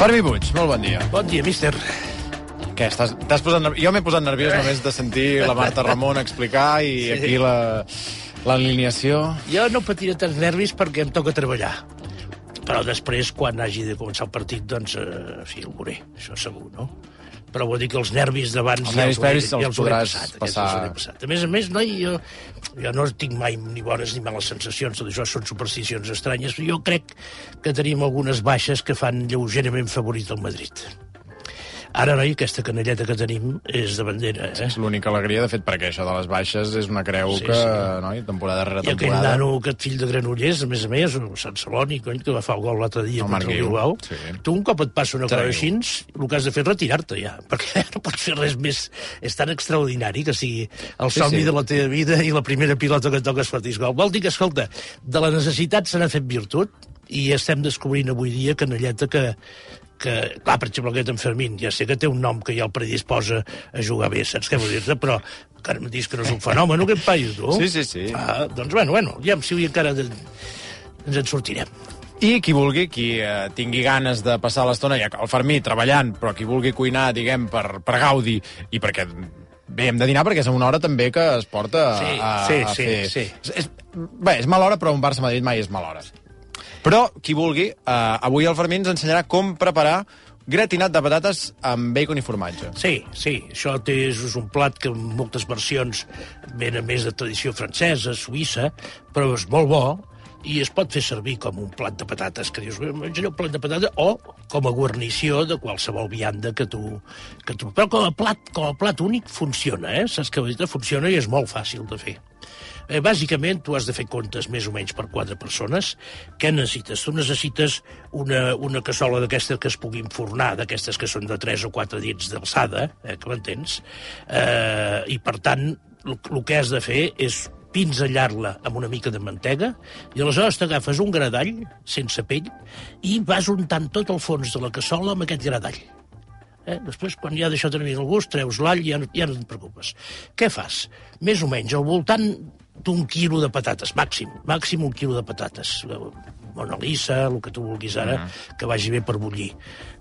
Fermi Puig, molt bon dia. Bon dia, míster. Què, estàs, t'has posat nerviós? Jo m'he posat nerviós només de sentir la Marta Ramon explicar i Sí. aquí la l'alineació... Jo no patiré tants nervis perquè em toca treballar. Però després, quan hagi de començar el partit, doncs, eh, fi, el veuré, això segur, no? Però vull dir que els nervis d'abans Els ja els, hauré- ja els hauré passat. passar. Els hauré passat. A més a més, noi, jo, jo no tinc mai ni bones ni males sensacions, tot això són supersticions estranyes. Jo crec que tenim algunes baixes que fan lleugerament favorit al Madrid. Ara, noi, aquesta canelleta que tenim és de bandera, eh? És l'única alegria, de fet, perquè això de les baixes és una creu Sí, que, sí. no, temporada rere I aquell temporada... nano, aquest fill de Granollers, a més a més, o Sant Celoni, cony, que va fer el gol l'altre dia El contra el Bilbao, sí. tu un cop et passa una cosa així, el que has de fer és retirar-te ja, perquè no pots fer res més. És tan extraordinari que sigui el Sí, somni sí. de la teva vida i la primera pilota que toques fotis gol. Vol dir que, escolta, de la necessitat se n'ha fet virtut i estem descobrint avui dia canelleta que, que, clar, per exemple, aquest en Fermín, ja sé que té un nom que ja el predisposa a jugar bé, saps què vull dir-te? Però encara em dius que no és un fenomen, aquest paio, tu? Sí, sí, sí. Ah, doncs, bueno, bueno, ja si avui encara de... ens en sortirem. I qui vulgui, qui eh, tingui ganes de passar l'estona, ja que el Fermí treballant, però qui vulgui cuinar, diguem, per, per gaudi i perquè Bé, hem de dinar perquè és una hora també que es porta a, Sí, a, sí, a sí, fer... sí. És, bé, és mala hora, però un Barça-Madrid mai és mala hora. Però, qui vulgui, eh, avui el Fermí ens ensenyarà com preparar gratinat de patates amb bacon i formatge. Sí, sí, això és un plat que en moltes versions ven a més de tradició francesa, suïssa, però és molt bo i es pot fer servir com un plat de patates, que dius, "Bé, menjaré un plat de patates, o com a guarnició de qualsevol vianda que tu... Que tu... Però com a, plat, com a plat únic funciona, eh? Saps dir? Funciona i és molt fàcil de fer. Eh, bàsicament, tu has de fer comptes més o menys per quatre persones. Què necessites? Tu necessites una, una cassola d'aquestes que es puguin fornar, d'aquestes que són de 3 o 4 dits d'alçada, eh, que m'entens? Eh, I, per tant, el, que has de fer és pinzellar-la amb una mica de mantega i aleshores t'agafes un gradall sense pell i vas untant tot el fons de la cassola amb aquest gradall. Eh? Després, quan ja d'això tenir el gust, treus l'all i ja, ja no et preocupes. Què fas? Més o menys, al voltant d'un quilo de patates, màxim, màxim un quilo de patates. Mona Lisa, el que tu vulguis ara, que vagi bé per bullir.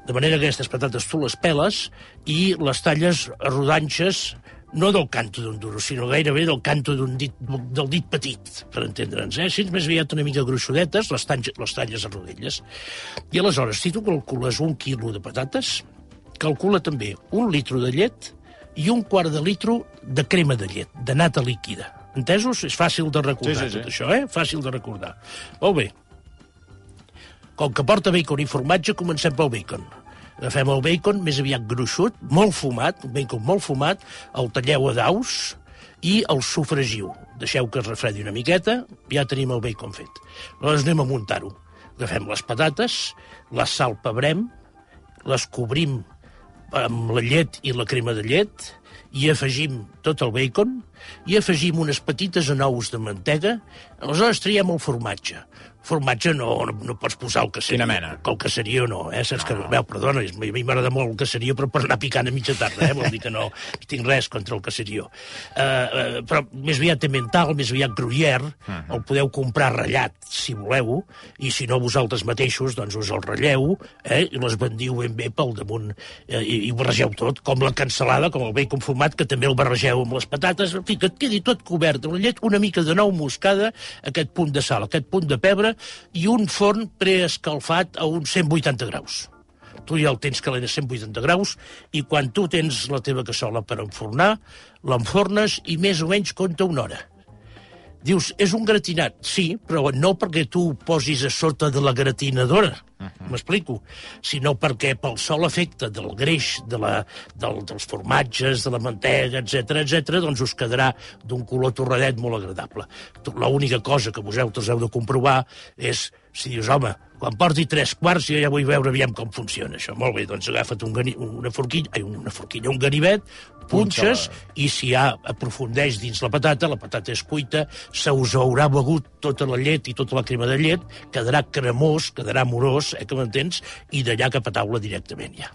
De manera que aquestes patates tu les peles i les talles a rodanxes no del canto d'un duro, sinó gairebé del canto d'un dit, del dit petit, per entendre'ns. Eh? Ets més aviat una mica gruixudetes, les, talles, les talles a rodelles. I aleshores, si tu calcules un quilo de patates, calcula també un litro de llet i un quart de litro de crema de llet, de nata líquida. Entesos? És fàcil de recordar Sí, sí, sí. tot això, eh? Fàcil de recordar. Molt bé. Com que porta bacon i formatge, comencem pel bacon. Agafem el bacon més aviat gruixut, molt fumat, un bacon molt fumat, el talleu a daus i el sofregiu. Deixeu que es refredi una miqueta, ja tenim el bacon fet. Aleshores anem a muntar-ho. Agafem les patates, les salpebrem, les cobrim amb la llet i la crema de llet, i afegim tot el bacon, i afegim unes petites anous de mantega, aleshores triem el formatge. Formatge no, no, no pots posar el caserio. Quina mena? Que el caserio no, eh? Saps que, veu, perdona, a mi m'agrada molt el caserio, però per anar picant a mitja tarda, eh? Vol dir que no tinc res contra el caserio. Uh, uh, però més aviat mental, més aviat gruyère, el podeu comprar ratllat, si voleu, i si no vosaltres mateixos, doncs us el ratlleu, eh? i les bandiu ben bé pel damunt, eh? I, i ho barregeu tot, com la cansalada, com el bacon fumat, que també el barregeu amb les patates, fi, que et quedi tot cobert amb la llet, una mica de nou moscada, aquest punt de sal, aquest punt de pebre, i un forn preescalfat a uns 180 graus tu ja el tens calent a 180 graus i quan tu tens la teva cassola per enfornar, l'enfornes i més o menys compta una hora. Dius, és un gratinat? Sí, però no perquè tu ho posis a sota de la gratinadora, M'explico? Sinó perquè pel sol efecte del greix, de la, del, dels formatges, de la mantega, etc etc, doncs us quedarà d'un color torradet molt agradable. L'única cosa que vosaltres heu de comprovar és si dius, home, quan porti tres quarts jo ja vull veure aviam com funciona això. Molt bé, doncs agafa't un gani, una forquilla, ai, una forquilla, un ganivet, punxes, i si ja aprofundeix dins la patata, la patata és cuita, se us haurà begut tota la llet i tota la crema de llet, quedarà cremós, quedarà morós, eh, que m'entens, i d'allà cap a taula directament ja.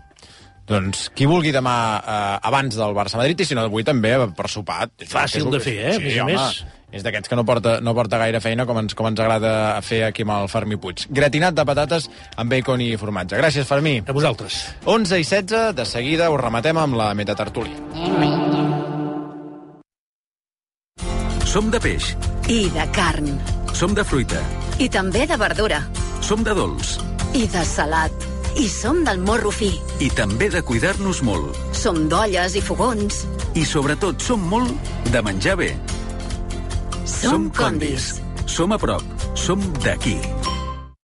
Doncs qui vulgui demà eh, abans del Barça-Madrid i si no avui també per sopar. Fàcil de fer, eh? Sí, més home, més. És d'aquests que no porta, no porta gaire feina com ens, com ens agrada fer aquí amb el Fermí Puig. Gratinat de patates amb bacon i formatge. Gràcies, Fermí. A vosaltres. 11 i 16, de seguida us rematem amb la metatartúlia. Som de peix, I de carn. som de fruita, I també de verdura. som de dolç I de salat. I som del morro fi. i també de cuidar-nos molt. Som d'olles i fogons. I sobretot som molt de menjar bé. Som condis. Som a prop. Som d'aquí.